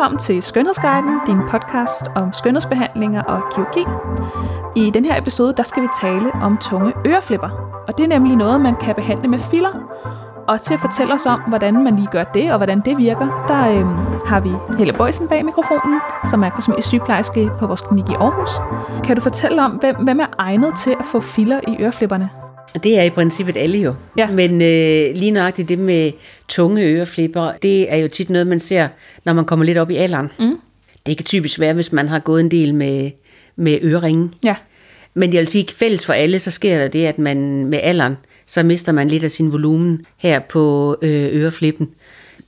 Velkommen til Skønhedsguiden, din podcast om skønhedsbehandlinger og kirurgi. I den her episode, der skal vi tale om tunge øreflipper. Og det er nemlig noget, man kan behandle med filler. Og til at fortælle os om, hvordan man lige gør det, og hvordan det virker, der øhm, har vi Helle Bøjsen bag mikrofonen, som er kosmetisk sygeplejerske på vores klinik i Aarhus. Kan du fortælle om, hvem, hvem er egnet til at få filler i øreflipperne? Det er i princippet alle jo. Ja. Men øh, lige nøjagtigt det med tunge øreflipper, det er jo tit noget, man ser, når man kommer lidt op i alderen. Mm. Det kan typisk være, hvis man har gået en del med, med øreringe. Ja, Men jeg vil sige, fælles for alle, så sker der det, at man med alderen, så mister man lidt af sin volumen her på øh, øreflippen.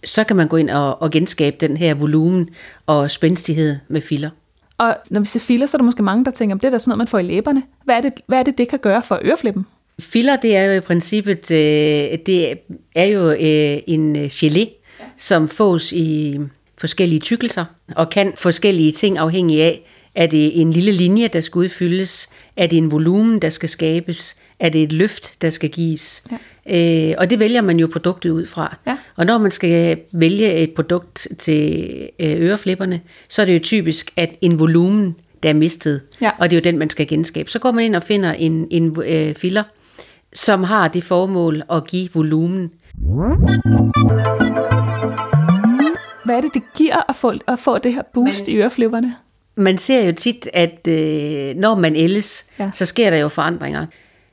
Så kan man gå ind og, og genskabe den her volumen og spændstighed med filler. og når vi siger filler, så er der måske mange, der tænker, om det er da sådan noget, man får i læberne. Hvad er det, hvad er det, det kan gøre for øreflippen? Filler, det er jo i princippet, øh, det er jo øh, en øh, gelé, som fås i forskellige tykkelser, og kan forskellige ting afhængig af, er det en lille linje, der skal udfyldes? Er det en volumen, der skal skabes? Er det et løft, der skal gives? Ja. Øh, og det vælger man jo produktet ud fra. Ja. Og når man skal vælge et produkt til øreflipperne, så er det jo typisk, at en volumen, der er mistet, Ja. og det er jo den, man skal genskabe. Så går man ind og finder en, en øh, filler, som har det formål at give volumen. Hvad er det, det giver at få, at få det her boost i øreflipperne? Man ser jo tit, at øh, når man ældes, Ja. så sker der jo forandringer.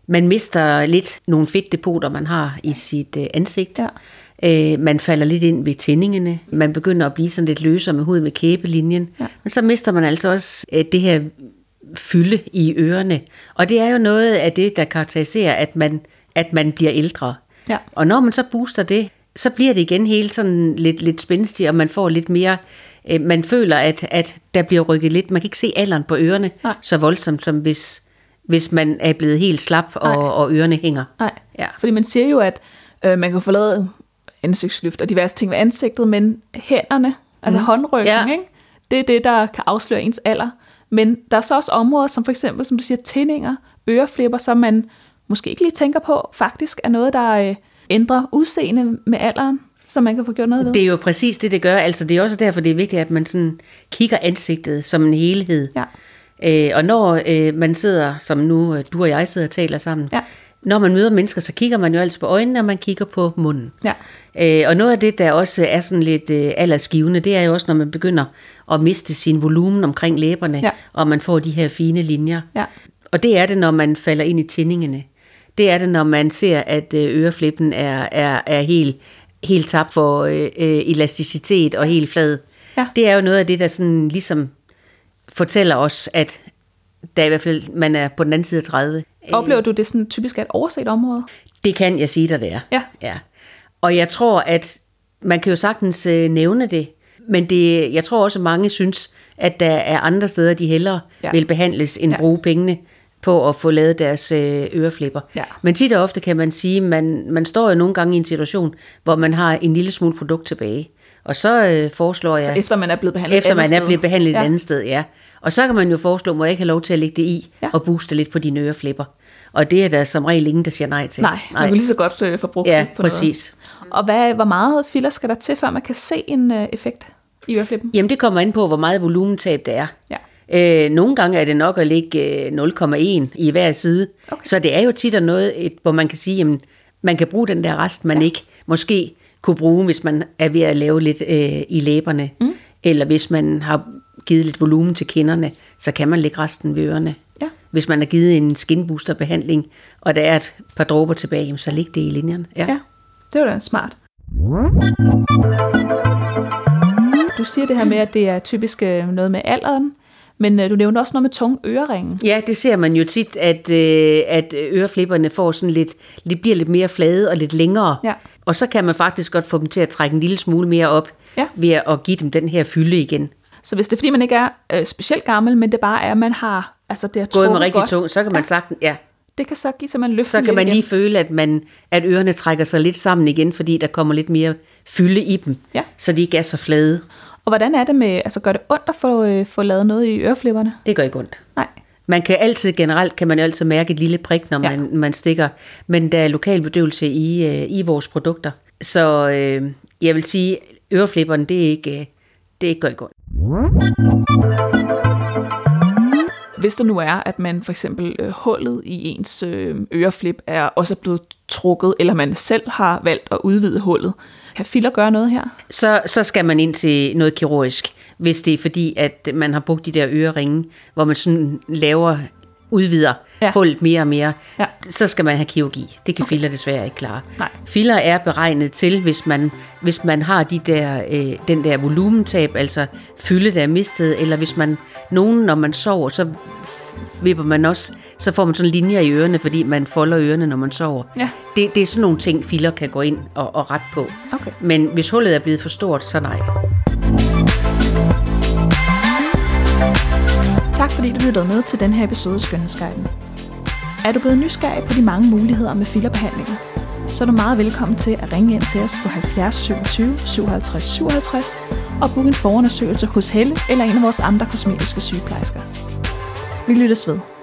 Man mister lidt nogle fedtdepoter, man har i sit øh, ansigt. Ja. Øh, man falder lidt ind ved tændingene. Man begynder at blive sådan lidt løsere med huden med kæbelinjen. Ja. Men så mister man altså også øh, det her fylde i ørerne. Og det er jo noget af det, der karakteriserer, at man, at man bliver ældre. Ja. Og når man så booster det, så bliver det igen helt sådan lidt, lidt spændstigt, og man får lidt mere... Øh, man føler, at, at der bliver rykket lidt... Man kan ikke se alderen på ørerne Nej. så voldsomt, som hvis, hvis man er blevet helt slap, Nej. og, og ørerne hænger. Nej, Ja. fordi man siger jo, at øh, man kan få lavet ansigtsløft og diverse ting ved ansigtet, men hænderne, altså håndryggen, Ja. ikke? det er det, der kan afsløre ens alder. Men der er så også områder, som for eksempel, som du siger, tændinger, øreflipper, som man måske ikke lige tænker på, faktisk er noget, der øh, ændrer udseende med alderen, som man kan få gjort noget ved. Det er jo præcis det, det gør. Altså, det er også derfor, det er vigtigt, at man sådan kigger ansigtet som en helhed. Ja. Øh, og når øh, man sidder, som nu øh, du og jeg sidder og taler sammen, Ja. Når man møder mennesker, så kigger man jo altså på øjnene, og man kigger på munden. Ja. Øh, og noget af det, der også er sådan lidt øh, aldersgivende, det er jo også, når man begynder at miste sin volumen omkring læberne, Ja. og man får de her fine linjer. Ja. Og det er det, når man falder ind i tændingene. Det er det, når man ser, at øh, øreflippen er, er, er helt, helt tabt for øh, øh, elasticitet og helt flad. Ja. Det er jo noget af det, der sådan ligesom fortæller os, at der i hvert fald, man er på den anden side af 30. Oplever du det sådan typisk er et overset område? Det kan jeg sige dig, det er. Ja. ja. Og jeg tror, at man kan jo sagtens øh, nævne det, men det, jeg tror også, at mange synes, at der er andre steder, de hellere Ja. vil behandles, end Ja. bruge pengene på at få lavet deres øh, øreflipper. Ja. Men tit og ofte kan man sige, man, man står jo nogle gange i en situation, hvor man har en lille smule produkt tilbage. Og så øh, foreslår jeg... Så efter man er blevet behandlet Efter man er blevet behandlet ja. et andet sted, ja. Og så kan man jo foreslå, må jeg ikke have lov til at lægge det i Ja. ja. og booste lidt på dine øreflipper. Og det er der som regel ingen, der siger nej til. Nej, man kan lige så godt øh, få brugt Ja, det på præcis. noget. Og hvad, hvor meget filler skal der til, før man kan se en øh, effekt i øreflippen? Jamen det kommer ind på, hvor meget volumentab det er. Ja. Øh, nogle gange er det nok at ligge øh, 0,1 i hver side. Okay. Så det er jo tit og noget, et, hvor man kan sige, jamen, man kan bruge den der rest, man ja. ikke måske kunne bruge, hvis man er ved at lave lidt øh, i læberne. Mm. Eller hvis man har givet lidt volumen til kinderne, så kan man lægge resten ved ørerne. Ja. Hvis man har givet en skinboosterbehandling, og der er et par dråber tilbage, jamen, så læg det i linjerne. Ja. Ja, det var da smart. Du siger det her med, at det er typisk øh, noget med alderen, men øh, du nævnte også noget med tunge øreringe. Ja, det ser man jo tit, at, øh, at øreflipperne får sådan lidt, det bliver lidt mere flade og lidt længere. Ja. Og så kan man faktisk godt få dem til at trække en lille smule mere op, Ja. ved at give dem den her fylde igen. Så hvis det er fordi, man ikke er øh, specielt gammel, men det bare er, at man har altså det har Gået med rigtig godt, tung, så kan man sagtens, ja, det kan så give simpelthen løften så kan lidt man igen. lige føle, at, man, at ørerne trækker sig lidt sammen igen, fordi der kommer lidt mere fylde i dem, Ja. så de ikke er så flade. Og hvordan er det med, altså gør det ondt at få, øh, få lavet noget i øreflipperne? Det gør ikke ondt. Nej. Man kan altid, generelt kan man jo altid mærke et lille prik, når Ja. man, man stikker, men der er lokal bedøvelse i, øh, i vores produkter. Så øh, jeg vil sige, øreflipperen, det er ikke, øh, det går ikke ondt. Hvis der nu er, at man for eksempel øh, hullet i ens øh, øreflip er også blevet trukket, eller man selv har valgt at udvide hullet, kan filler gøre noget her? Så, så skal man ind til noget kirurgisk, hvis det er fordi, at man har brugt de der øreringe, hvor man sådan laver, udvider Ja. hullet mere og mere, Ja. så skal man have kirurgi. Det kan okay. filler desværre ikke klare. Nej. Filler er beregnet til, hvis man, hvis man har de der, øh, den der volumentab, altså fylde, der er mistet, eller hvis man, nogen, når man sover, så vipper man også, så får man sådan linjer i ørerne, fordi man folder ørerne, når man sover. Ja. Det, det er sådan nogle ting, filler kan gå ind og, og rette på. Okay. Men hvis hullet er blevet for stort, så nej. Tak fordi du lyttede med til den her episode af Skønhedsguiden. Er du blevet nysgerrig på de mange muligheder med fillerbehandlinger, så er du meget velkommen til at ringe ind til os på 70 27 57 57 og booke en forundersøgelse hos Helle eller en af vores andre kosmetiske sygeplejersker. Vi lyttes ved.